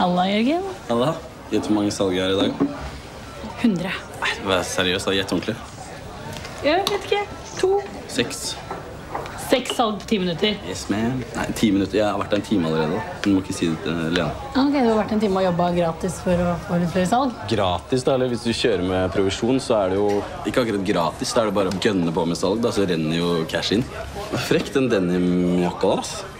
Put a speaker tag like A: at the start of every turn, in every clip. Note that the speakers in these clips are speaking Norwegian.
A: Halla, Jørgen.
B: Halla. Gjett hvor mange salg jeg har i dag.
A: 100.
B: Nei, Vær seriøs, da. Gjett ordentlig.
A: Jeg vet ikke. To.
B: Seks.
A: Seks salg på ti minutter.
B: Yes, man. Nei, ti minutter. Jeg har vært der en time allerede. Du må ikke si det til Lena.
A: Ok, Du har vært en time og jobba gratis for å få litt flere salg?
B: Gratis, da. Eller hvis du kjører med provisjon, så er det jo ikke akkurat gratis. Da er det bare å gønne på med salg, da, så renner jo cash inn. Frekk den denimjakka.
A: Frekk.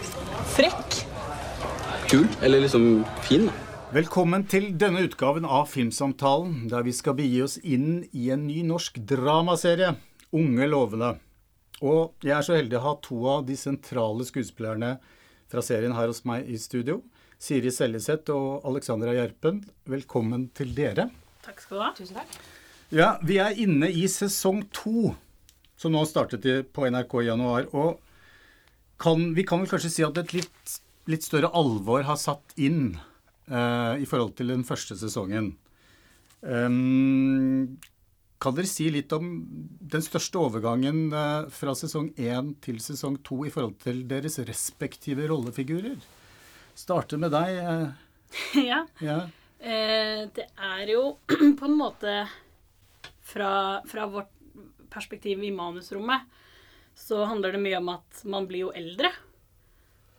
B: Kul. Eller liksom fin, da.
C: Velkommen til denne utgaven av Filmsamtalen, der vi skal begi oss inn i en ny norsk dramaserie, Unge lovende. Og jeg er så heldig å ha to av de sentrale skuespillerne fra serien her hos meg i studio. Siri Seljeseth og Alexandra Gjerpen. Velkommen til dere.
A: Takk skal du ha.
D: Tusen takk.
C: Ja, vi er inne i sesong to, som nå startet på NRK i januar. Og kan, vi kan vel kanskje si at et litt, litt større alvor har satt inn uh, i forhold til den første sesongen. Um, kan dere si litt om den største overgangen uh, fra sesong én til sesong to i forhold til deres respektive rollefigurer? Starte med deg. Uh,
A: ja.
C: ja.
A: Det er jo på en måte fra, fra vårt perspektiv i manusrommet så handler det mye om at man blir jo eldre.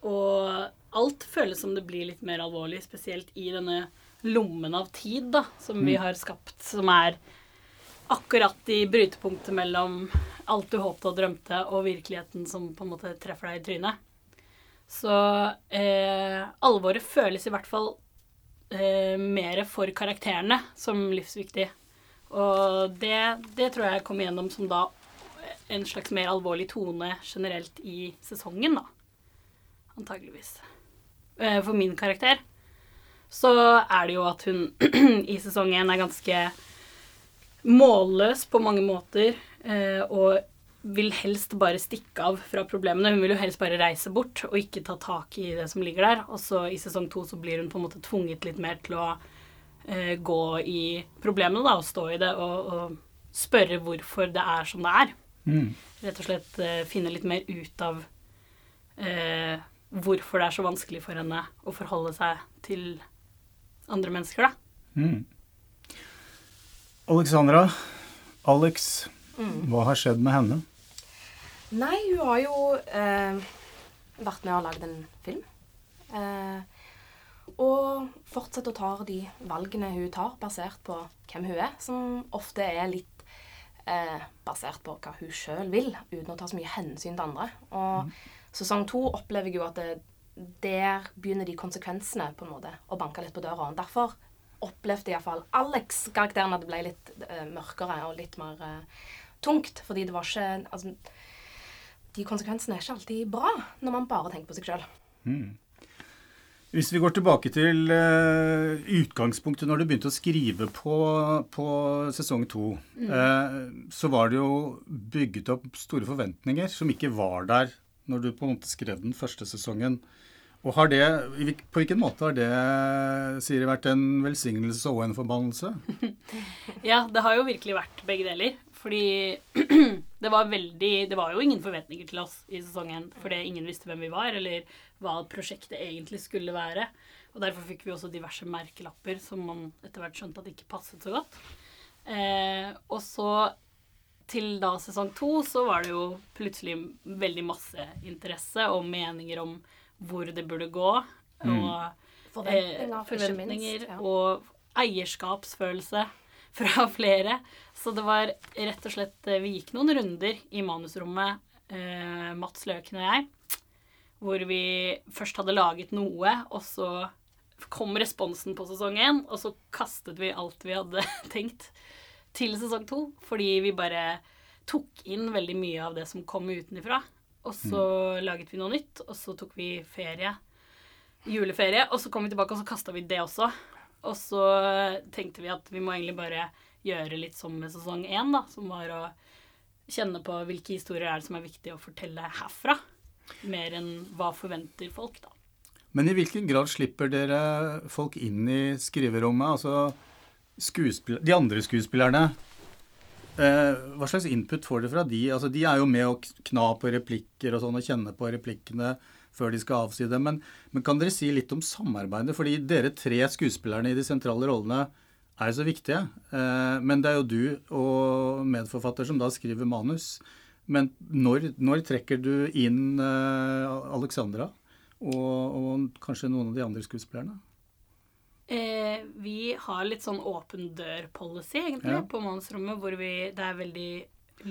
A: Og alt føles som det blir litt mer alvorlig, spesielt i denne lommen av tid da, som vi har skapt, som er akkurat i brytepunktet mellom alt du håpte og drømte, og virkeligheten som på en måte treffer deg i trynet. Så eh, alvoret føles i hvert fall eh, mer for karakterene som livsviktig. Og det, det tror jeg kom igjennom som da en slags mer alvorlig tone generelt i sesongen, da. Antageligvis. Eh, for min karakter så er det jo at hun i sesong én er ganske målløs på mange måter. eh, Og vil helst bare stikke av fra problemene. Hun vil jo helst bare reise bort og ikke ta tak i det som ligger der. Og så i sesong to så blir hun på en måte tvunget litt mer til å eh, gå i problemene da, og stå i det og, og spørre hvorfor det er som det er.
C: Mm.
A: Rett og slett finne litt mer ut av eh, hvorfor det er så vanskelig for henne å forholde seg til andre mennesker, da.
C: Mm. Alexandra, Alex, hva har skjedd med henne?
D: Nei, hun har jo eh, vært med og lagd en film. Eh, og fortsetter å ta de valgene hun tar, basert på hvem hun er. Som ofte er litt eh, basert på hva hun sjøl vil, uten å ta så mye hensyn til andre. Og sesong to opplever jeg jo at det, der begynner de konsekvensene på en måte å banke litt på døra. Derfor opplevde iallfall Alex-karakteren at det ble litt uh, mørkere og litt mer uh, tungt. Fordi det var ikke altså, De konsekvensene er ikke alltid bra når man bare tenker på seg sjøl.
C: Hvis vi går tilbake til uh, utgangspunktet når du begynte å skrive på, på sesong to, eh, så var det jo bygget opp store forventninger som ikke var der når du på en måte skrev den første sesongen. Og har det, På hvilken måte har det Siri, vært en velsignelse og en forbannelse?
A: Ja, det har jo virkelig vært begge deler. Fordi det var veldig Det var jo ingen forventninger til oss i sesongen fordi ingen visste hvem vi var, eller hva prosjektet egentlig skulle være. Og derfor fikk vi også diverse merkelapper som man etter hvert skjønte at ikke passet så godt. Eh, og så til da sesong to så var det jo plutselig veldig masse interesse og meninger om hvor det burde gå. Og
D: Forventninger,
A: eh, forventninger
D: minst, ja.
A: og eierskapsfølelse fra flere. Så det var rett og slett eh, Vi gikk noen runder i manusrommet, eh, Mats Løken og jeg, hvor vi først hadde laget noe, og så kom responsen på sesong én, og så kastet vi alt vi hadde tenkt, til sesong to. Fordi vi bare tok inn veldig mye av det som kom utenfra. Og så laget vi noe nytt, og så tok vi ferie. Juleferie. Og så kom vi tilbake, og så kasta vi det også. Og så tenkte vi at vi må egentlig bare gjøre litt som med sesong én, da. Som var å kjenne på hvilke historier er det som er viktig å fortelle herfra. Mer enn hva forventer folk, da.
C: Men i hvilken grad slipper dere folk inn i skriverommet? Altså de andre skuespillerne. Eh, hva slags input får dere fra de? Altså, de er jo med å kna på replikker og sånn, og kjenne på replikkene. før de skal avsi dem. Men, men kan dere si litt om samarbeidet? Fordi dere tre skuespillerne i de sentrale rollene er så viktige. Eh, men det er jo du og medforfatter som da skriver manus. Men når, når trekker du inn eh, Alexandra og, og, kanskje noen av de andre skuespillerne?
A: Eh, vi har litt sånn åpen dør-policy, egentlig, ja. på mannsrommet, hvor vi, det er veldig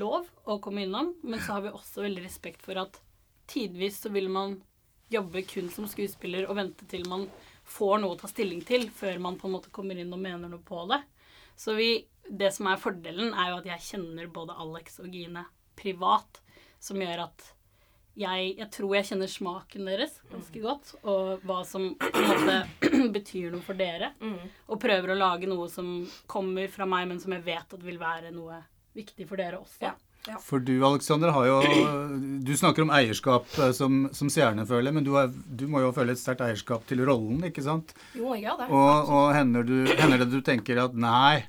A: lov å komme innom. Men så har vi også veldig respekt for at tidvis så vil man jobbe kun som skuespiller og vente til man får noe å ta stilling til, før man på en måte kommer inn og mener noe på det. Så vi, det som er fordelen, er jo at jeg kjenner både Alex og Gine privat, som gjør at jeg, jeg, tror jeg kjenner smaken deres ganske godt, og hva som på en måte betyr noe for dere. Mm. Og prøver å lage noe som kommer fra meg, men som jeg vet at vil være noe viktig for dere også. Ja.
C: Ja. For du Alexander, har jo Du snakker om eierskap eh, som, som seerne føler, men du, er, du, må jo føle et sterkt eierskap til rollen, ikke sant?
D: Jo, jeg gjør det.
C: Og, og hender, du, hender, det du tenker at nei,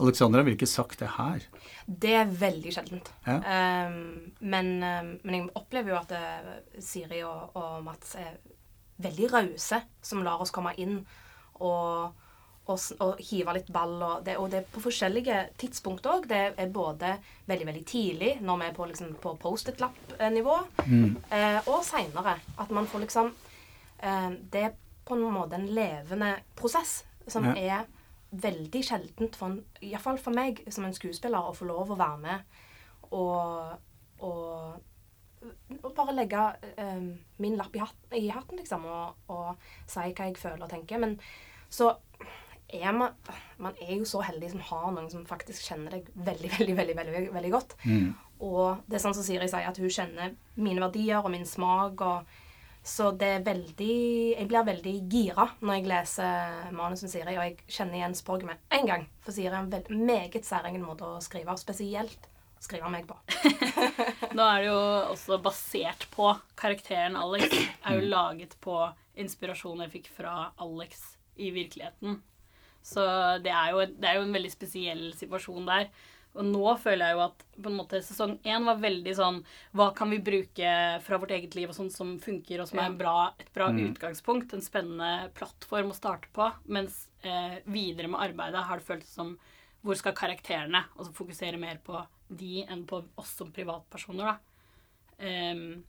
C: Alexandra ville ikke sagt det her?
D: Det er veldig sjeldent. Ja. Um, men, um, men, jeg opplever jo at uh, Siri og, og Mats er veldig rause, som lar oss komme inn og og, og hive litt ball. Og det, og det er på forskjellige tidspunkt òg. Det er både veldig veldig tidlig, når vi er på, liksom, på Post-It-lapp-nivå, mm. eh, og seinere. At man får liksom eh, Det er på en måte en levende prosess som ja. er veldig sjeldent, for, iallfall for meg som en skuespiller, å få lov å være med og, og, og bare legge eh, min lapp i, hatten, i hatten liksom, og, og, si hva jeg føler og tenker. Men så er man, man er jo så heldig som har noen som faktisk kjenner deg veldig veldig, veldig, veldig, veldig godt. Mm. Og det er sånn som Siri sier, at hun kjenner mine verdier og min smak. og så det er veldig Jeg blir veldig gira når jeg leser manuset til Siri, og jeg kjenner igjen språket med en gang. For Siri er en veld, meget særegen måte å skrive, og spesielt skrive meg på.
A: Nå er det jo også basert på karakteren Alex. Er jo laget på inspirasjonen jeg fikk fra Alex i virkeligheten. Så det er, jo, det er jo en veldig spesiell situasjon der. Og nå føler jeg jo at på en måte sesong én var veldig sånn Hva kan vi bruke fra vårt eget liv og sånn som funker, og som er bra, et bra mm. utgangspunkt? En spennende plattform å starte på. Mens eh, videre med arbeidet har det føltes som Hvor skal karakterene? Altså fokusere mer på de enn på oss som privatpersoner, da. Um,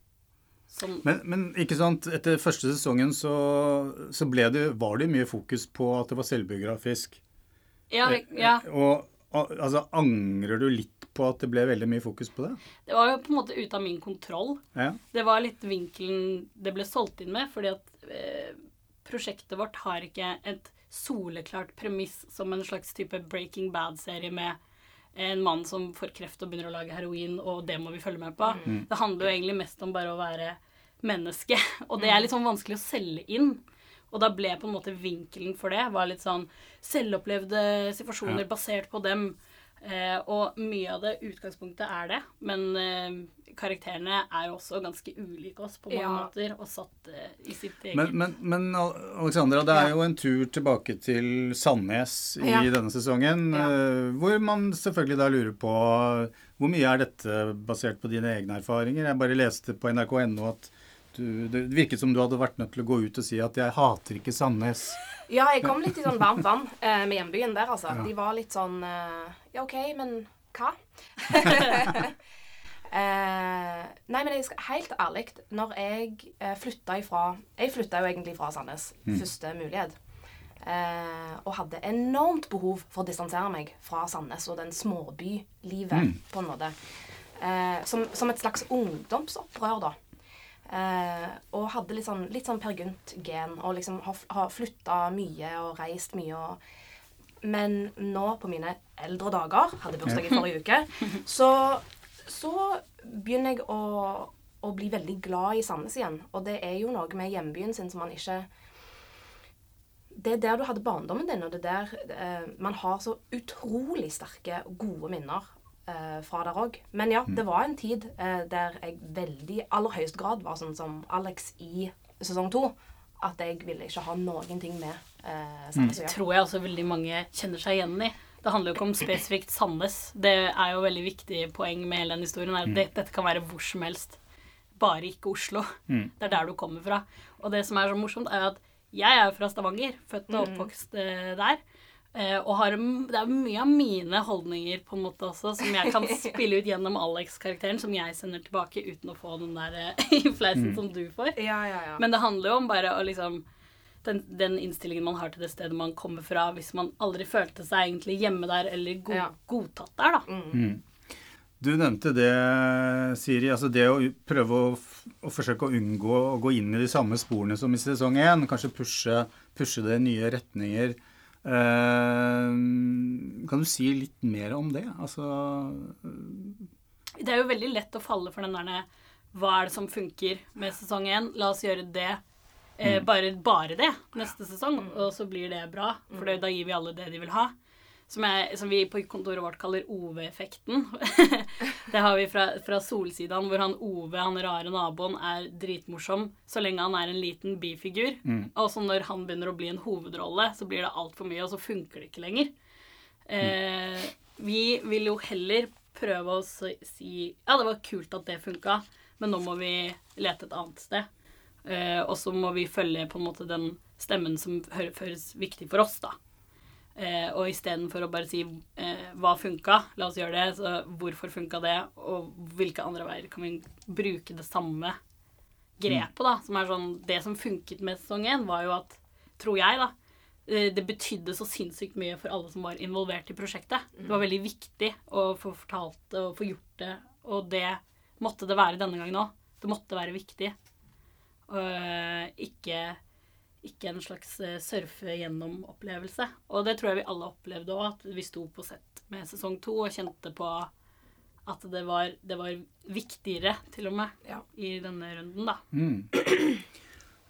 C: som men, men, ikke sant, etter første sesongen så, så det, var det mye fokus på at det var selvbiografisk.
A: Ja, ja.
C: Eh, og altså, angrer du litt på at det ble veldig mye fokus på det?
A: Det var jo på en måte ute av min kontroll. Ja. Det var litt vinkelen det ble solgt inn med, fordi at eh, prosjektet vårt har ikke et soleklart premiss som en slags type Breaking Bad-serie med en mann som får kreft og begynner å lage heroin, og det må vi følge med på. Mm. Det handler jo egentlig mest om bare å være menneske. Og det er litt sånn vanskelig å selge inn. Og da ble på en måte vinkelen for det var litt sånn selvopplevde situasjoner ja. basert på dem. Eh, og mye av det utgangspunktet er det, men eh, karakterene er jo også ganske ulike oss på mange ja. måter, og satt eh, i sitt eget
C: Men, men, men Alexandra, det er ja. jo en tur tilbake til Sandnes i ja. denne sesongen, eh, hvor man selvfølgelig da lurer på hvor mye er dette basert på dine egne erfaringer? Jeg bare leste på nrk.no at du, det virket som du hadde vært nødt til å gå ut og si at 'jeg hater ikke Sandnes'.
D: Ja, jeg kom litt i sånn varmt vann eh, med hjembyen der, altså. Ja. De var litt sånn eh, Ja, OK, men hva? eh, nei, men jeg skal, helt ærlig, når jeg eh, flytta ifra Jeg flytta jo egentlig fra Sandnes mm. første mulighet. Eh, og hadde enormt behov for å distansere meg fra Sandnes og den småbylivet, mm. på en måte. Eh, som, som, et slags ungdomsopprør, da. Eh, og hadde litt sånn, litt sånn Per Gynt-gen. Og liksom har, har flytta mye og reist mye. Og, men nå, på mine eldre dager, hadde bursdag i forrige uke, så, så begynner jeg å, å, bli veldig glad i Sandnes igjen. Og det er jo noe med hjembyen sin som man ikke det er der du hadde barndommen din, og det er der eh, man har så utrolig sterke, gode minner eh, fra der òg. Men ja, mm. det var en tid eh, der jeg veldig, aller høyest grad var sånn som Alex i sesong to. At jeg ville ikke ha noen ting med eh, Sandnes
A: å gjøre. tror jeg også veldig mange kjenner seg igjen i. Det handler jo ikke om spesifikt Sandnes. Det er jo veldig viktig poeng med hele den historien. Er at mm. det, dette kan være hvor som helst. bare ikke Oslo.
C: Mm.
A: Det er der du kommer fra. Og det som er så morsomt, er at jeg er fra Stavanger, født og oppvokst eh, der. Eh, og har, det er mye av mine holdninger på en måte også som jeg kan spille ut gjennom Alex-karakteren, som jeg sender tilbake uten å få den der eh, fleisen som du får.
D: Ja, ja, ja.
A: Men det handler jo om bare å liksom den, den innstillingen man har til det stedet man kommer fra, hvis man aldri følte seg egentlig hjemme der eller go
D: Ja.
A: godtatt der, da.
C: Mm. Du nevnte det, Siri. altså Det å prøve å, å forsøke å unngå å gå inn i de samme sporene som i sesong én. Kanskje pushe, pushe det i nye retninger. Eh, kan du si litt mer om det? Altså
A: Det er jo veldig lett å falle for den der Hva er det som funker med sesong én? La oss gjøre det. Eh, bare, bare det neste sesong, og så blir det bra. For da gir vi alle det de vil ha. Som, jeg, som vi på kontoret vårt kaller Ove-effekten. det har vi fra, fra Solsidaen, hvor han Ove, han rare naboen, er dritmorsom så lenge han er en liten bifigur. Og så når han begynner å bli en hovedrolle, så blir det altfor mye, og så funker det ikke lenger. Eh, vi vil jo heller prøve å si Ja, det var kult at det funka, men nå må vi lete et annet sted. Eh, og så må vi følge på en måte den stemmen som hø høres viktig for oss, da. Eh, og istedenfor å bare si eh, hva funka, la oss gjøre det, så hvorfor funka det, og hvilke andre veier kan vi bruke det samme grepet, da. Som er sånn Det som funket med sesong én, var jo at, tror jeg, da, eh, det betydde så sinnssykt mye for alle som var involvert i prosjektet. Det var veldig viktig å få fortalt det og få gjort det, og det måtte det være denne gangen òg. Det måtte være viktig. Og eh, ikke, ikke en slags eh, surfe gjennom-opplevelse. Og det tror jeg vi alle opplevde òg, at vi sto på sett med sesong to og kjente på at det var, det var viktigere, til og med,
D: Ja.
A: i denne runden, da.
C: mm.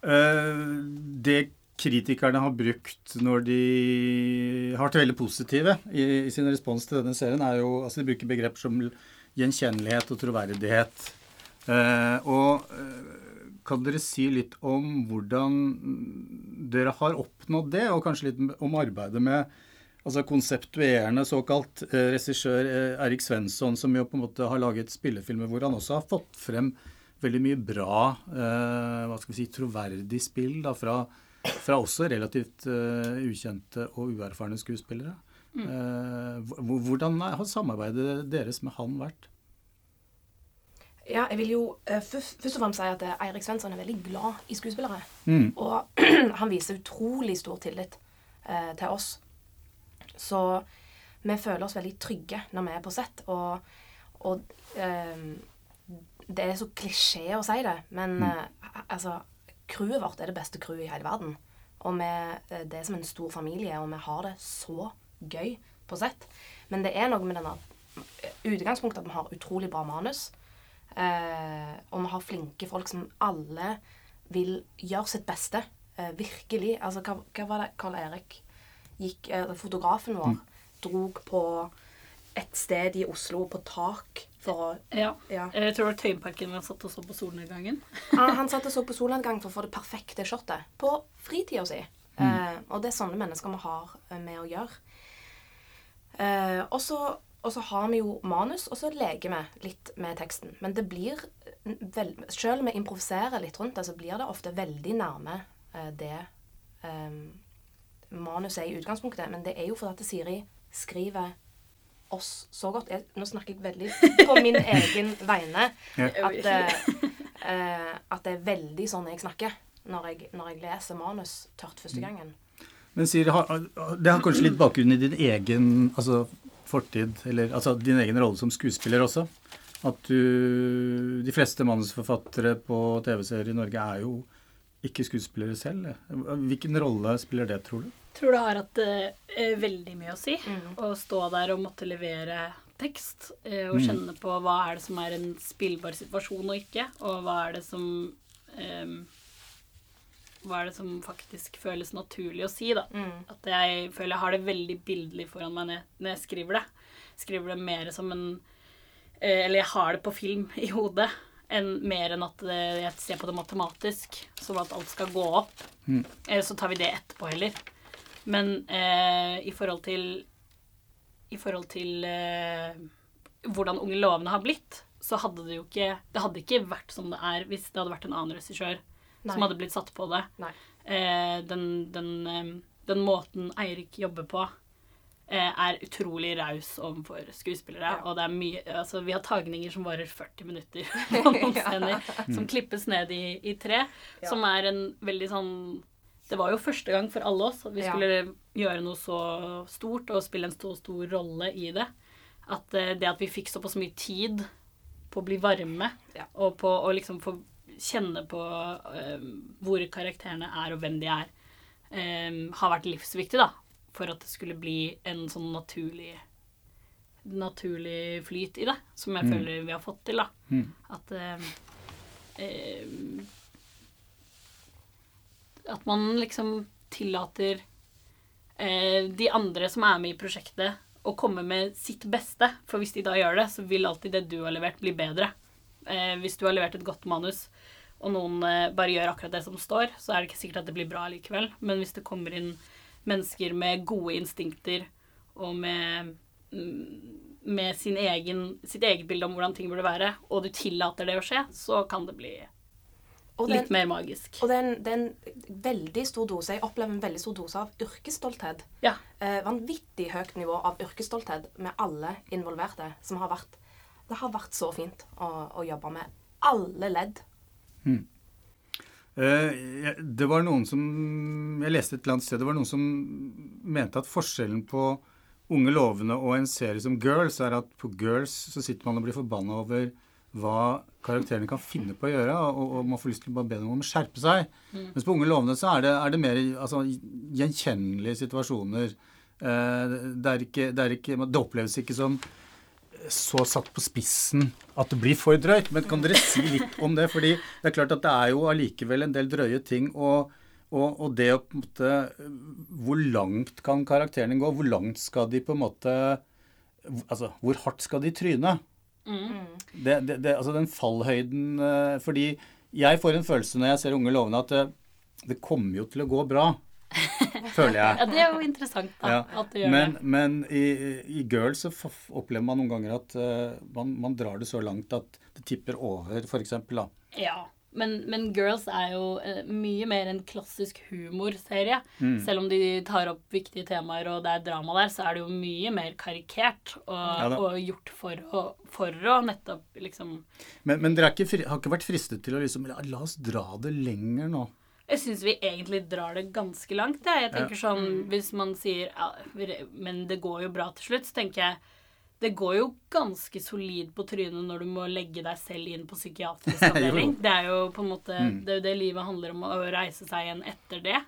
C: Uh, Det kritikerne har brukt når de har vært veldig positive i, i sin respons til denne serien, er jo altså De bruker begreper som gjenkjennelighet og troverdighet. Uh, og eh, kan dere si litt om hvordan dere har oppnådd det, og kanskje litt om arbeidet med altså konseptuerende såkalt eh, regissør eh, Erik Svensson, som jo på en måte har laget spillefilmer hvor han også har fått frem veldig mye bra, eh, hva skal vi si, troverdig spill da, fra, fra også relativt eh, ukjente og uerfarne skuespillere. Eh, hvordan har samarbeidet deres med han vært?
D: Ja, jeg vil jo eh, først, og fremst si at eh, Eirik Svensson er veldig glad i skuespillere.
C: Mm.
D: Og han viser utrolig stor tillit eh, til oss. Så vi føler oss veldig trygge når vi er på sett. Og, og eh, det er så klisjé å si det, men eh, altså Crewet vårt er det beste crewet i hele verden. Og vi, eh, det er som en stor familie, og vi har det så gøy på sett. Men det er noe med denne utgangspunktet at vi har utrolig bra manus. Eh, og vi har flinke folk som alle vil gjøre sitt beste. Eh, virkelig. Altså, hva, hva var det Karl Erik gikk eh, Fotografen vår drog på et sted i Oslo på tak for å
A: Ja.
D: Ja.
A: Jeg tror det var Tøyenparken vi satt og så på solnedgangen.
D: Han, han satt og så på solnedgang for å få det perfekte shotet på fritida si. Eh, og det er sånne mennesker vi har eh, med å gjøre. Eh, og så og så har vi jo manus, og så leker vi litt med teksten. Men det blir vel, Selv om vi improviserer litt rundt det, så blir det ofte veldig nærme eh, det um, manuset er i utgangspunktet. Men det er jo fordi at Siri skriver oss så godt. Jeg, nå snakker jeg veldig på min egen vegne. At, eh, eh, at det er veldig sånn jeg snakker når jeg, når jeg leser manus tørt første gangen.
C: Men Siri, har- det har kanskje litt bakgrunn i din egen altså, fortid, eller altså din egen rolle som skuespiller også? At du De fleste manusforfattere på TV-serier i Norge er jo ikke skuespillere selv. Hvilken rolle spiller det, tror du?
A: tror det har hatt eh, veldig mye å si. Å stå der og måtte levere tekst. eh, og kjenne på hva er det som er en spillbar situasjon og ikke. Og hva er det som eh, Hva er det som faktisk føles naturlig å si, da. At jeg føler jeg har det veldig bildelig foran meg når, jeg skriver det. Skriver det mer som en eh, Eller jeg har det på film i hodet. enn mer enn at eh, jeg ser på det matematisk, sånn at alt skal gå opp. Mm. Så tar vi det etterpå heller. Men eh, i forhold til I forhold til eh, hvordan Unge lovende har blitt, så hadde det jo ikke Det hadde ikke vært som det er hvis det hadde vært en annen regissør
D: Nei.
A: som hadde blitt satt på det. Eh, den, den, eh, den måten Eirik jobber på, eh, er utrolig raus overfor skuespillere.
D: Ja.
A: Og det er mye Altså, vi har tagninger som varer 40 minutter på noen scener, som klippes ned i, i tre,
D: Ja.
A: som er en veldig sånn Det var jo første gang for alle oss at vi
D: Ja.
A: skulle gjøre noe så stort og spille en så stor rolle i det. At eh, det at vi fikk såpass mye tid på å bli varme,
D: Ja.
A: og på å liksom få kjenne på uh, hvor karakterene er, og hvem de er, eh, har vært livsviktig, da. For at det skulle bli en sånn naturlig naturlig flyt i det, som jeg føler vi har fått til, da.
C: Mm.
A: At eh, At man liksom tillater de andre som er med i prosjektet, å komme med sitt beste. For hvis de da gjør det, så vil alltid det du har levert, bli bedre. Eh, hvis du har levert et godt manus, og noen eh, bare gjør akkurat det som står, så er det ikke sikkert at det blir bra likevel. Men hvis det kommer inn mennesker med gode instinkter og med, mm, med sin egen, sitt eget bilde om hvordan ting burde være, og du tillater det å skje, så kan det bli
D: det,
A: litt mer magisk.
D: og det er, en, det er en veldig stor dose Jeg opplever en veldig stor dose av yrkesstolthet.
A: Ja.
D: Eh, vanvittig høyt nivå av yrkesstolthet med alle involverte. Som har vært Det har vært så fint å, å jobbe med alle ledd.
C: Eh, det var noen som Jeg leste et eller annet sted det var noen som mente at forskjellen på Unge lovende og en serie som Girls er at på Girls så sitter man og blir forbanna over hva karakterene kan finne på å gjøre, og, og man får lyst til å bare be dem om å skjerpe seg. Mens på Unge lovende så er det, er det mer altså, gjenkjennelige situasjoner. Eh, det, er ikke, det, er ikke, det oppleves ikke som så satt på spissen at det blir for drøyt. Men kan dere si litt om det? Fordi det er klart at det er jo allikevel en del drøye ting. Og, og, og det å på en måte Hvor langt kan karakterene gå? Hvor langt skal de på en måte Altså, hvor hardt skal de tryne? Det, det, det, altså den fallhøyden eh, Fordi jeg får en følelse når jeg ser Unge lovende, at det, det kommer jo til å gå bra. Føler jeg.
A: Ja, det er jo interessant, da.
C: Ja,
A: At du gjør
C: men,
A: det.
C: men i, i Girls så opplever man noen ganger at uh, man, man drar det så langt at det tipper over, f.eks. da.
A: Ja. Men, men Girls er jo uh, mye mer en klassisk humorserie.
C: Mm.
A: Selv om de tar opp viktige temaer og det er drama der, så er det jo mye mer karikert og,
C: Ja
A: og gjort for å, for å nettopp liksom
C: Men, men dere er ikke, har ikke vært fristet til å liksom la oss dra det lenger nå.
A: Jeg syns vi egentlig drar det ganske langt. Jeg, jeg tenker sånn, Hvis man sier ja, men det går jo bra til slutt, så tenker jeg det går jo ganske solid på trynet når du må legge deg selv inn på psykiatrisk avdeling. Det er jo på en måte det, er jo det livet handler om, å reise seg igjen etter det.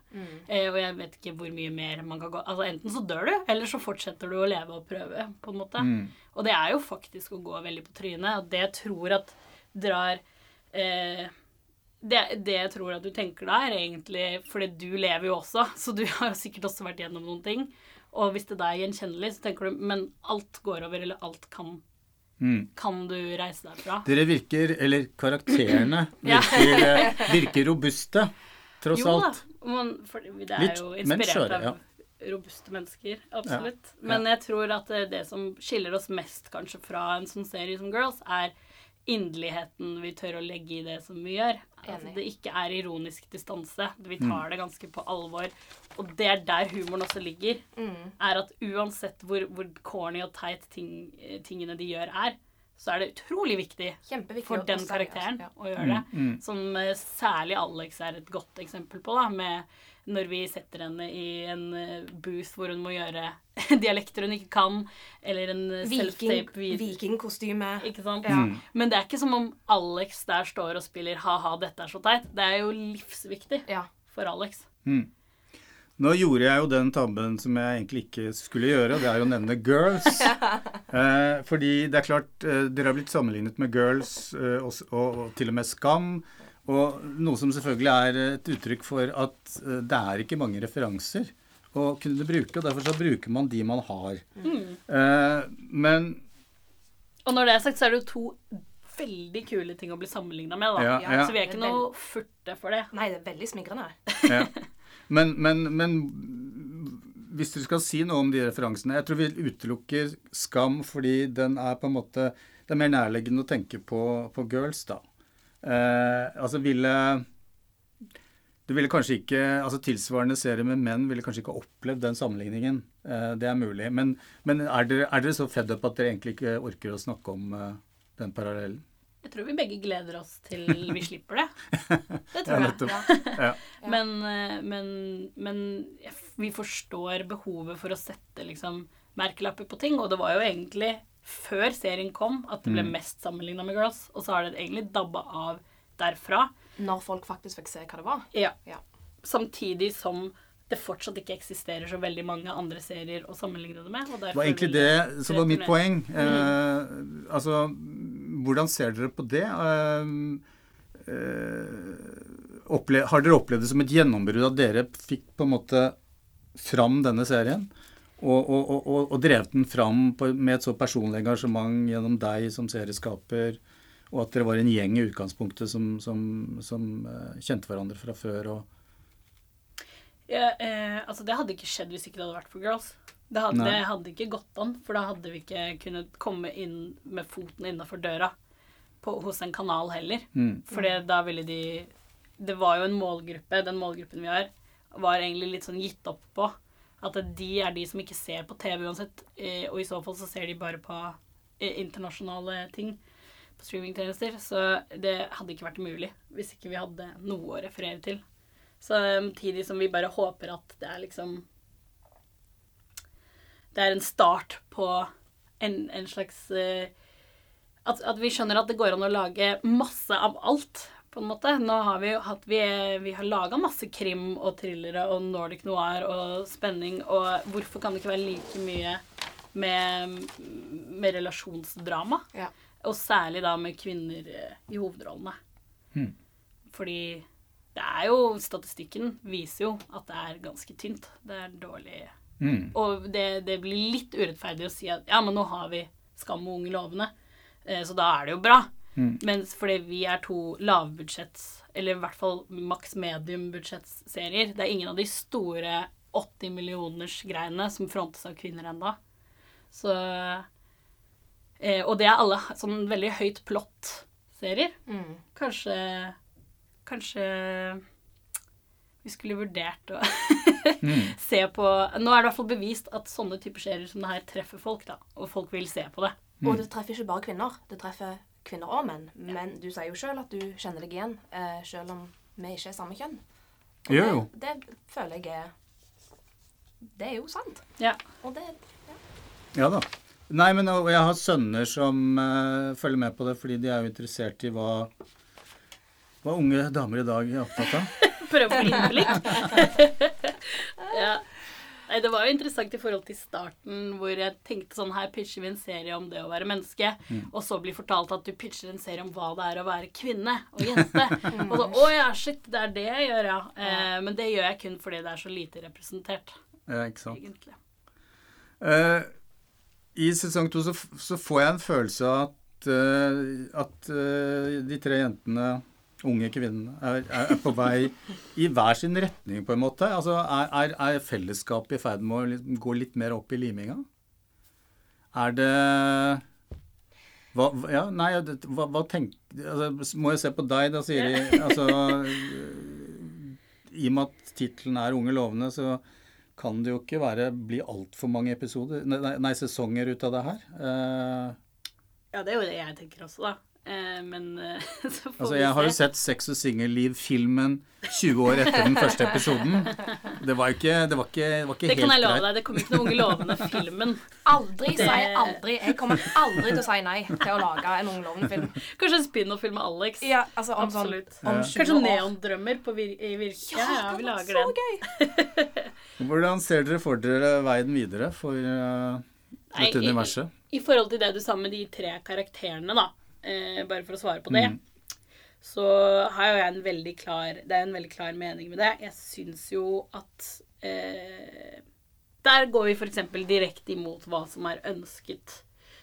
A: Eh, og jeg vet ikke hvor mye mer man kan gå Altså Enten så dør du, eller så fortsetter du å leve og prøve, på en måte. Og det er jo faktisk å gå veldig på trynet. Og det jeg tror at drar eh, det, det jeg tror at du tenker da, er egentlig Fordi du lever jo også, så du har sikkert også vært gjennom noen ting. Og hvis det da er gjenkjennelig, så tenker du Men alt går over, eller alt kan
C: Mm.
A: Kan du reise deg fra?
C: Dere virker, eller karakterene, virker, eh, virker robuste, tross
A: jo
C: alt.
A: Man, for det er
C: Litt,
A: jo
C: inspirert
A: inspirert
C: ja.
A: av robuste mennesker. Absolutt. Men jeg tror at det, det som skiller oss mest kanskje fra en sånn serie som Girls, er inderligheten vi tør å legge i det som vi gjør. Altså,
D: Enig.
A: det ikke er ironisk distanse. Vi tar det ganske på alvor. Og det er der humoren også ligger. Er at uansett hvor, hvor corny og teit ting, tingene de gjør, er, så er det utrolig viktig for den
D: seriøst,
A: karakteren
D: ja.
A: å gjøre det. Som eh, særlig Alex er et godt eksempel på, da, med når vi setter henne i en eh, booth hvor hun må gjøre dialekter hun ikke kan, eller en eh, self-tape
D: vikingkostyme.
A: Ikke sant?
D: Ja.
A: Men det er ikke som om Alex der står og spiller ha-ha, dette er så teit. Det er jo livsviktig
D: Ja.
A: for Alex.
C: Nå gjorde jeg jo den tabben som jeg egentlig ikke skulle gjøre, det er jo å nevne Girls. Eh, fordi det er klart, eh, dere har blitt sammenlignet med Girls eh, og, og, og til og med Skam. Og noe som selvfølgelig er et uttrykk for at eh, det er ikke mange referanser å kunne bruke, og derfor så bruker man de man har. Eh, men
A: Og når det er sagt, så er det jo to veldig kule ting å bli sammenligna med, da.
C: Ja, ja.
A: Så vi er ikke noe furte for det.
D: Nei, det er veldig smigrende.
C: Ja. Men, men, men hvis dere skal si noe om de referansene Jeg tror vi utelukker Skam fordi den er på en måte Det er mer nærliggende å tenke på, på girls, da. Eh, altså ville Du ville kanskje ikke altså Tilsvarende serie med menn ville kanskje ikke opplevd den sammenligningen. Eh, det er mulig. Men, men er, dere, er, dere, så fed up at dere egentlig ikke orker å snakke om eh, den parallellen?
A: Jeg tror vi begge gleder oss til vi slipper det. Det tror
C: Ja,
A: jeg.
C: Ja.
A: Men, men, men vi forstår behovet for å sette liksom merkelapper på ting. Og det var jo egentlig før serien kom at det ble mest sammenligna med Girls. Og så har det egentlig dabba av derfra.
D: Når folk faktisk fikk se hva det var.
A: Ja.
D: Ja.
A: Samtidig som det fortsatt ikke eksisterer så veldig mange andre serier å sammenligne det med. Og
C: Det var egentlig det som var mitt poeng. Eh, altså, hvordan ser dere på det? Eh, eh, opple har dere opplevd det som et gjennombrudd at dere fikk på en måte fram denne serien? Og, og, og, drevet den fram på, med et så personlig engasjement gjennom deg som serieskaper, og at dere var en gjeng i utgangspunktet som, som, som uh, kjente hverandre fra før. og
A: Ja, eh, altså det hadde ikke skjedd hvis ikke det hadde vært for Girls. Det hadde, det hadde ikke gått an, for da hadde vi ikke kunnet komme inn med foten innafor døra på, hos en kanal heller.
C: Mm.
A: For da ville de Det var jo en målgruppe, den målgruppen vi har, var egentlig litt sånn gitt opp på. At de er de som ikke ser på TV uansett. eh, Og i så fall så ser de bare på eh, internasjonale ting på streamingtjenester. Så det hadde ikke vært mulig hvis ikke vi hadde noe å referere til. Samtidig som vi bare håper at det er liksom Det er en start på en, en slags eh, at, at vi skjønner at det går an å lage masse av alt, på en måte. Nå har vi jo hatt Vi, vi har laga masse krim og thrillere og nordic noir og spenning, og hvorfor kan det ikke være like mye med, med relasjonsdrama?
D: Ja.
A: Og særlig da med kvinner eh, i hovedrollene.
C: Hmm.
A: Fordi det er jo Statistikken viser jo at det er ganske tynt. Det er dårlig
C: Mm.
A: Og det, det blir litt urettferdig å si at ja, men nå har vi Skam og Unge lovende, eh, så da er det jo bra.
C: Mm.
A: Mens fordi vi er to lavbudsjetts, eller i hvert fall maks medium-budsjettsserier. Det er ingen av de store 80 millioners greiene som frontes av kvinner ennå. Så eh, Og det er alle sånn veldig høyt plott-serier.
D: Mm.
A: Kanskje Kanskje vi skulle vurdert å se på Nå er det i hvert fall bevist at sånne typer serier som det her treffer folk, da. Og folk vil se på det.
D: Og det treffer ikke bare kvinner. Det treffer kvinner og menn. Men du sier jo sjøl at du kjenner deg igjen, eh, sjøl om vi ikke er samme kjønn. Og
C: Jo, jo.
D: Det, det føler jeg er Det er jo sant.
A: Ja.
D: Og det
C: Ja da. Nei, men jeg har sønner som uh, følger med på det fordi de er jo interessert i hva, hva unge damer i dag er opptatt av.
A: Prøve å få litt. ja. Det var jo interessant i forhold til starten, hvor jeg tenkte sånn Her pitcher vi en serie om det å være menneske, og så blir fortalt at du pitcher en serie om hva det er å være kvinne og jente. og så Å ja, shit, det er det jeg gjør, ja. Eh, men det gjør jeg kun fordi det er så lite representert,
C: Ja, ikke sant.
A: egentlig.
C: Uh, I sesong to så, så får jeg en følelse av at, uh, at uh, de tre jentene, unge kvinnene, er, er, på vei i hver sin retning, på en måte. Altså, er, er, fellesskapet i ferd med å gå litt mer opp i liminga? Er det hva, ja, nei, hva, hva tenk, altså, Må jeg se på deg, da, Siri. Altså, I og med at tittelen er 'Unge lovende', så kan det jo ikke være, bli altfor mange episoder, nei, nei, sesonger ut av det her. Uh,
A: Ja, det er jo det jeg tenker også, da. Eh, men eh, så får
C: altså,
A: vi
C: jeg har jo sett Sex og singelliv-filmen 20 år etter den første episoden. Det var ikke, det var ikke, det var ikke
A: Det kan jeg love deg. Det kommer ikke noen Unge lovende-filmen.
D: Aldri
A: Det-
D: si aldri. Jeg kommer aldri til å si nei til å lage en unglovende film.
A: Kanskje en spin-off-film med Alex.
D: Ja, altså om sånn
A: Absolutt.
D: om
C: Ja.
D: 20
A: Kanskje
D: år.
A: Neondrømmer på vir i Virke. Ja, vi lager den.
C: Hvordan ser dere for dere veien videre for eh,
A: Nei,
C: universet?
A: i-? I forhold til det du sa med de tre karakterene, da, eh, bare for å svare på det,
C: Mm.
A: så har jo jeg en veldig klar Det er en veldig klar mening med det. Jeg syns jo at eh, Der går vi f.eks. direkte imot hva som er ønsket.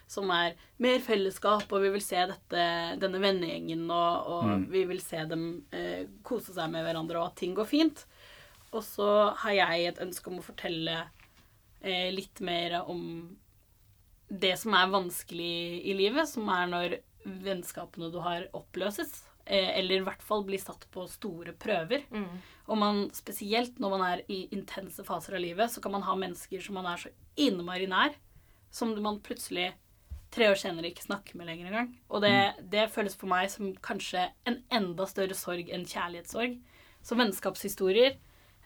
A: Som er mer fellesskap, og vi vil se dette, denne vennegjengen, og, og
C: Mm.
A: vi vil se dem eh, kose seg med hverandre, og at ting går fint. Og så har jeg et ønske om å fortelle eh, litt mer om det som er vanskelig i livet, som er når vennskapene du har, oppløses. Eh, eller i hvert fall bli satt på store prøver. Og man, spesielt når man er i intense faser av livet, så kan man ha mennesker som man er så innmari nær, som man plutselig tre år senere ikke snakker med lenger engang. Og det, det føles for meg som kanskje en enda større sorg enn kjærlighetssorg. Så vennskapshistorier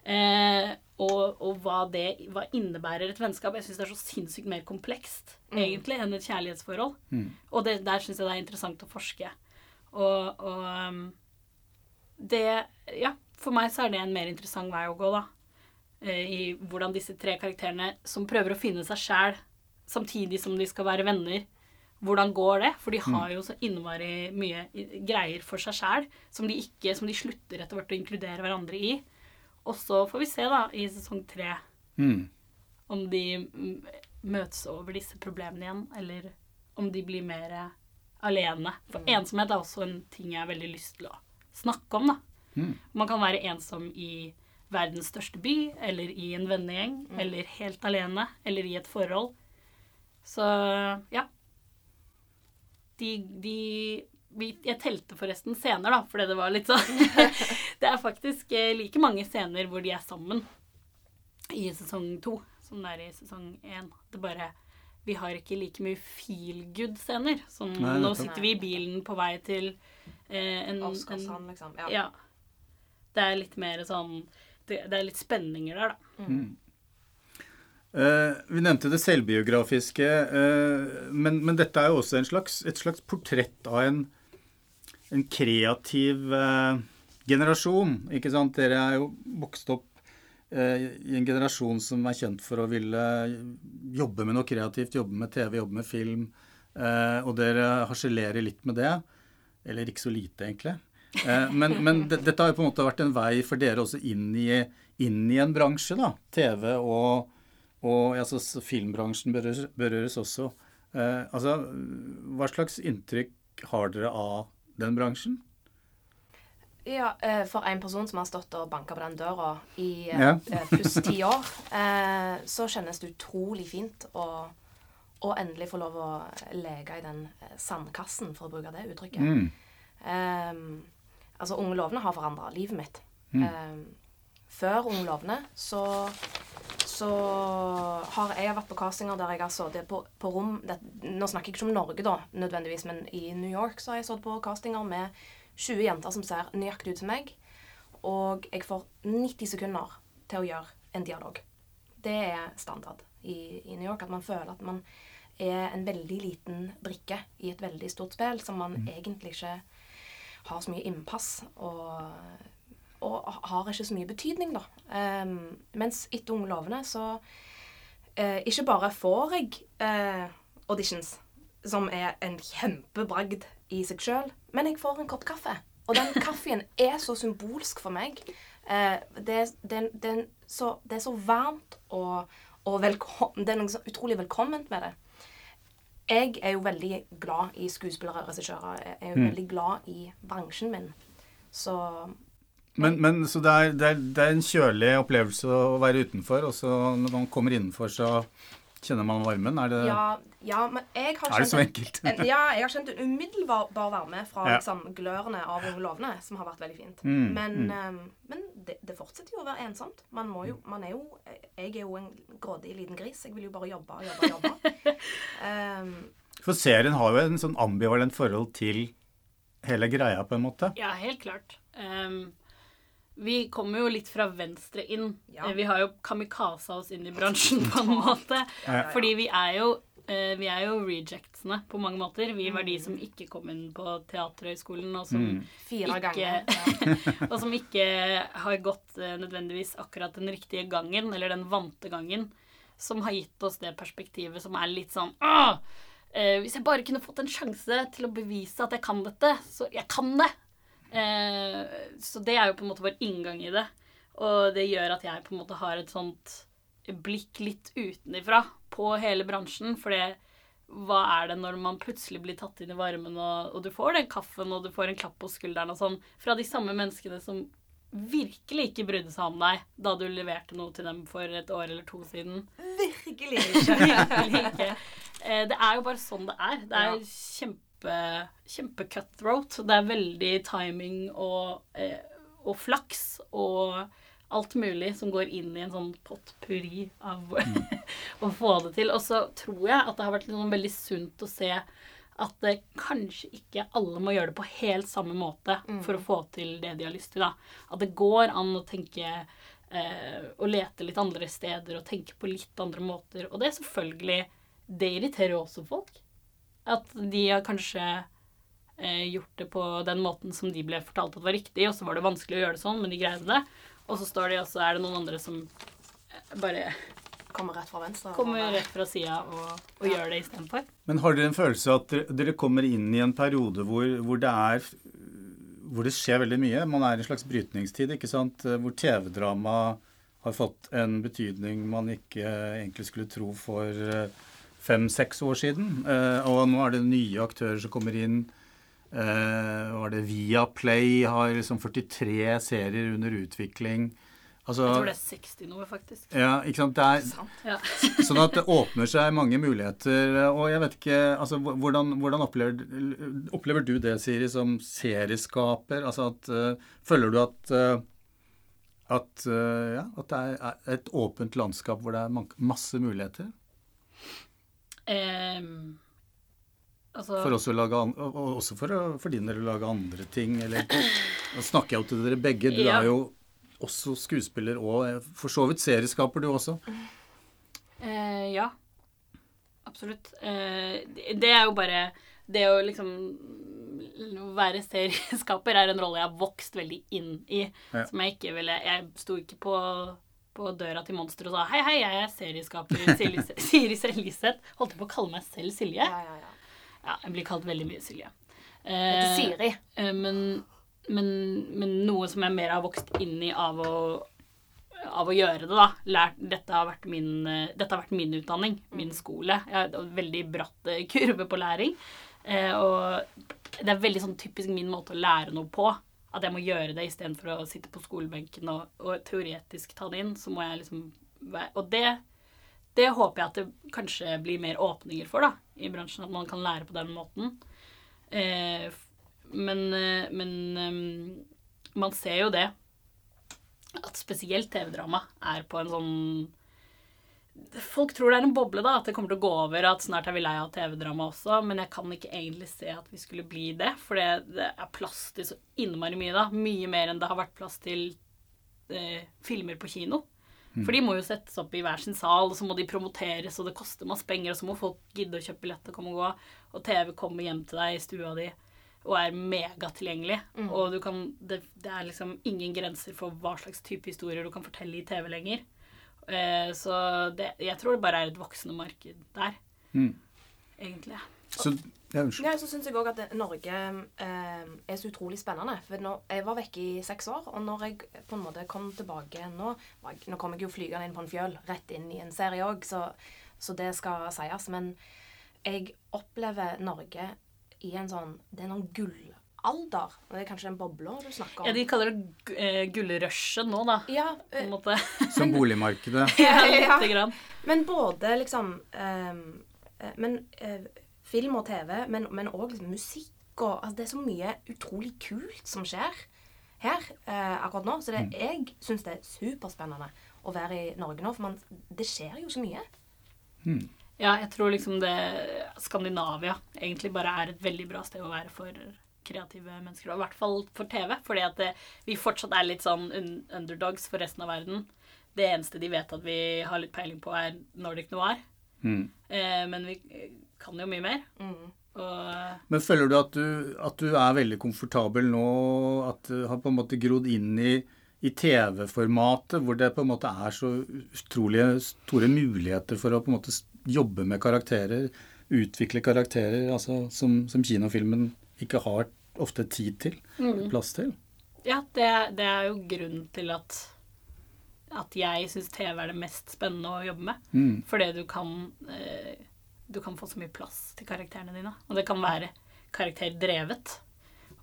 A: eh, og, og hva det hva innebærer et vennskap Jeg syns det er så sinnssykt mer komplekst egentlig enn et kjærlighetsforhold. Og det, der syns jeg det er interessant å forske. Og, og um, det Ja, for meg så er det en mer interessant vei å gå, da. Eh, I hvordan disse tre karakterene som prøver å finne seg sjæl samtidig som de skal være venner. Hvordan går det? For de har jo så innmari mye greier for seg sjæl som, som de slutter etter hvert å inkludere hverandre i. Og så får vi se, da, i sesong tre,
C: Mm.
A: om de mm, møtes over disse problemene igjen, eller om de blir mer alene. For ensomhet er også en ting jeg har veldig lyst til å snakke om, da.
C: Mm.
A: Man kan være ensom i verdens største by, eller i en vennegjeng, eller helt alene, eller i et forhold. Så ja. De, de vi, Jeg telte forresten scener, da, fordi det var litt sånn Det er faktisk eh, like mange scener hvor de er sammen i sesong to som det er i sesong én. Det bare Vi har ikke like mye feel good-scener. Sånn
C: Nei,
A: nå sitter vi i bilen på vei til eh, en,
D: Oscarsand, liksom. Ja.
A: ja. Det er litt mer sånn Det, det er litt spenninger der, da.
C: Eh, vi nevnte det selvbiografiske, uh, men, men dette er jo også en slags, et slags portrett av en, en kreativ eh, generasjon. Ikke sant? Dere er jo vokst opp eh, i en generasjon som er kjent for å ville jobbe med noe kreativt, jobbe med TV, jobbe med film. eh, og dere harselerer litt med det. Eller ikke så lite, egentlig. Eh, men men det, dette har jo på en måte vært en vei for dere også inn i, inn i en bransje, da. TV og og altså, filmbransjen berøres, berøres også. Eh, altså, hva slags inntrykk har dere av den bransjen?
D: Ja, eh, For en person som har stått og banka på den døra i eh,
C: Ja.
D: eh, pluss ti år, så kjennes det utrolig fint å, å endelig få lov å leke i den sandkassen, for å bruke det uttrykket.
C: Mm.
D: Um, altså, Unge lovende har forandra livet mitt. Ehm, før Unge lovende så, så har jeg vært på castinger der jeg har sittet på, på rom det, Nå snakker jeg ikke om Norge, da, nødvendigvis, men i New York så har jeg sittet på castinger med 20 jenter som ser nøyaktig ut som meg, og jeg får 90 sekunder til å gjøre en dialog. Det er standard i, i New York, at man føler at man er en veldig liten brikke i et veldig stort spill som man egentlig ikke har så mye innpass og, og har ikke så mye betydning, da. Um, mens etter Unge lovende så uh, ikke bare får jeg uh, auditions, som er en kjempebragd i seg sjøl, men jeg får en kopp kaffe. Og den kaffen er så symbolsk for meg. Eh, det, det, det, er så, det er så varmt og, og velkom, det er noe så utrolig velkomment med det. Jeg er jo veldig glad i skuespillere og regissører. Jeg er jo veldig glad i bransjen min. Så
C: Men, men så det er, det, er, det er en kjølig opplevelse å være utenfor, og så når man kommer innenfor, så kjenner man varmen? Er det,
D: ja, ja men jeg har
C: er det så enkelt?
D: en, ja, jeg har kjent en umiddelbar varme fra
C: Ja.
D: liksom, glørne av Unge lovende, som har vært veldig fint.
C: Mm,
D: Men,
C: mm.
D: Um, men det, det fortsetter jo å være ensomt. Man må jo, man er jo Jeg er jo en grådig liten gris. Jeg vil jo bare jobbe og jobbe og jobbe. um,
C: For serien har jo en sånn ambivalent forhold til hele greia, på en måte.
A: Ja, helt klart. Ehm, vi kommer jo litt fra venstre inn.
D: Ja.
A: Eh, Vi har jo kamikaza oss inn i bransjen på en måte. Fordi vi er jo eh, vi er jo rejectsene på mange måter. Vi var de som ikke kom inn på Teaterhøgskolen, og som
C: Mm.
D: fire
A: ikke,
D: ganger.
A: og som ikke har gått eh, nødvendigvis akkurat den riktige gangen, eller den vante gangen, som har gitt oss det perspektivet som er litt sånn Åh! Eh, hvis jeg bare kunne fått en sjanse til å bevise at jeg kan dette, så jeg kan det. Eh, så det er jo på en måte vår inngang i det. Og det gjør at jeg på en måte har et sånt blikk litt utenifra på hele bransjen. For det, hva er det når man plutselig blir tatt inn i varmen, og, og du får den kaffen, og du får en klapp på skulderen og sånn, fra de samme menneskene som virkelig ikke brydde seg om deg da du leverte noe til dem for et år eller to siden.
D: Virkelig ikke.
A: Virkelig ikke. Eh, Det er jo bare sånn det er. Det er
D: Ja.
A: kjempe, kjempe cutthroat. Det er veldig timing og, eh, og flaks og alt mulig som går inn i en sånn potpurri av å få det til. Og så tror jeg at det har vært liksom veldig sunt å se at det kanskje ikke alle må gjøre det på helt samme måte for å få til det de har lyst til. Da. At det går an å tenke eh, og lete litt andre steder og tenke på litt andre måter. Og det er selvfølgelig Det irriterer jo også folk. At de har kanskje eh, gjort det på den måten som de ble fortalt at var riktig, og så var det vanskelig å gjøre det sånn, men de greide det. Og så står de, og så er det noen andre som eh, bare
D: Kommer rett fra venstre.
A: kommer rett fra sida og, og
D: Ja.
A: gjør det istedenfor.
C: Men har dere en følelse av at dere, dere kommer inn i en periode hvor, hvor det er hvor det skjer veldig mye? Man er i en slags brytningstid, ikke sant? Hvor TV-drama har fått en betydning man ikke egentlig skulle tro for eh, fem-seks år siden. Eh, Og nå er det nye aktører som kommer inn. Hva Var det Viaplay har liksom 43 serier under utvikling. Altså,
A: Jeg tror det er 60 noe, faktisk.
C: ja, ikke sant? Det er,
D: Sant.
A: Ja.
C: Sånn at det åpner seg mange muligheter. Og jeg vet ikke altså, Hvordan, hvordan opplever, opplever du det, Siri, som serieskaper? Altså at uh, Føler du at uh, at, uh, ja, at det er er et åpent landskap hvor det er masse muligheter
A: Ehm, altså
C: for oss å lage an, og og også for, for din del å lage andre ting? Eller Nå snakker jeg jo til dere begge. Du
A: Ja.
C: er jo også skuespiller og eh, for så vidt serieskaper, du også.
A: Eh, ja. Absolutt. Eh, det det er jo bare Det å liksom være serieskaper er en rolle jeg har vokst veldig inn i.
C: Ja.
A: Som jeg ikke ville Jeg sto ikke på, på døra til Monster og sa hei, hei, jeg er serieskaper Silje, Siri Seljeseth. Holdt på å kalle meg selv Silje?
D: Ja, ja, ja.
A: Ja, jeg blir kalt veldig mye Silje. Eh,
D: Siri.
A: Eh, Men, men, men noe som jeg mer har vokst inn i av å, av å gjøre det, da. Lært, dette, har vært min, eh, dette har vært min utdanning, min skole. Jeg har en veldig bratt eh, kurve på læring. Eh, og det er veldig sånn typisk min måte å lære noe på. At jeg må gjøre det istedenfor å sitte på skolebenken og, og teoretisk ta det inn. Så må jeg liksom være Og det, det håper jeg at det kanskje blir mer åpninger for da, i bransjen. At man kan lære på den måten. Eh, men eh, men ehm, man ser jo det at spesielt TV-drama er på en sånn Folk tror det er en boble, da, at det kommer til å gå over, at snart er vi lei av TV-drama også, men jeg kan ikke egentlig se at vi skulle bli det, for det, det er plass til så innmari mye, da. Mye mer enn det har vært plass til eh, filmer på kino. For de må jo settes opp i hver sin sal, og så må de promoteres, og det koster masse penger, og så må folk gidde å kjøpe billett og komme og gå, og TV kommer hjem til deg i stua di og er megatilgjengelig. Og du kan, det, det er liksom ingen grenser for hva slags type historier du kan fortelle i TV lenger. Eh, så det, jeg tror det bare er et voksende marked der,
C: Mm.
A: egentlig.
C: Så, ja, unnskyld.
D: Ja, så syns jeg òg at Norge eh, er så utrolig spennende. For når, jeg var vekke i seks år, og når jeg på en måte kom tilbake nå jeg- Nå kom jeg jo flygende inn på en fjøl, rett inn i en serie òg, så, så det skal sies. Men jeg opplever Norge i en sånn Det er noen gullalder. Og det er kanskje den bobla du snakker om.
A: Ja, de kaller det eh, gullrushet nå, da.
D: ja,
A: På en måte.
C: Som boligmarkedet.
A: ja, lite grann.
D: Men både liksom ehm, eh, Men eh, film og TV, men men òg liksom musikk og altså, Det er så mye utrolig kult som skjer her eh, akkurat nå. Så det, jeg syns det er superspennende å være i Norge nå, for man, det skjer jo så mye.
A: Ja, jeg tror liksom det Skandinavia egentlig bare er et veldig bra sted å være for kreative mennesker. Og i hvert fall for TV, fordi at det, vi fortsatt er litt sånn underdogs for resten av verden. Det eneste de vet at vi har litt peiling på, er Nordic Noir.
C: Mm.
A: Eh, men vi kan jo mye mer.
D: Mm.
A: Og
C: Men føler du at, du at du er veldig komfortabel nå, at du har på en måte grodd inn i, i TV-formatet, hvor det på en måte er så utrolig store muligheter for å på en måte jobbe med karakterer, utvikle karakterer, altså som, som kinofilmen ikke har ofte tid til, plass til?
A: ja, det, det er jo grunnen til at at jeg syns TV er det mest spennende å jobbe med.
C: Mm.
A: Fordi du kan eh, Du kan få så mye plass til karakterene dine. Og det kan være karakterdrevet.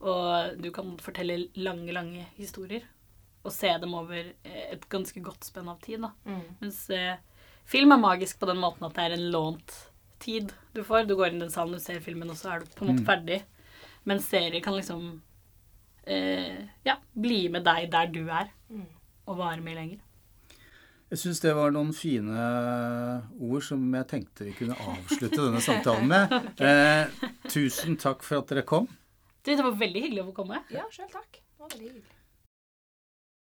A: Og du kan fortelle lange, lange historier. Og se dem over eh, et ganske godt spenn av tid. da.
D: Mm.
A: Mens eh, film er magisk på den måten at det er en lånt tid du får. Du går inn i den salen, du ser filmen, og så er du på en måte ferdig. Men serier kan liksom eh, ja, bli med deg der du er,
D: Mm.
A: og vare mye lenger.
C: Jeg syns det var noen fine ord som jeg tenkte vi kunne avslutte denne samtalen med. Eh, tusen takk for at dere kom.
A: Det var veldig hyggelig å få komme.
D: Ja, sjøl takk. Det var veldig hyggelig.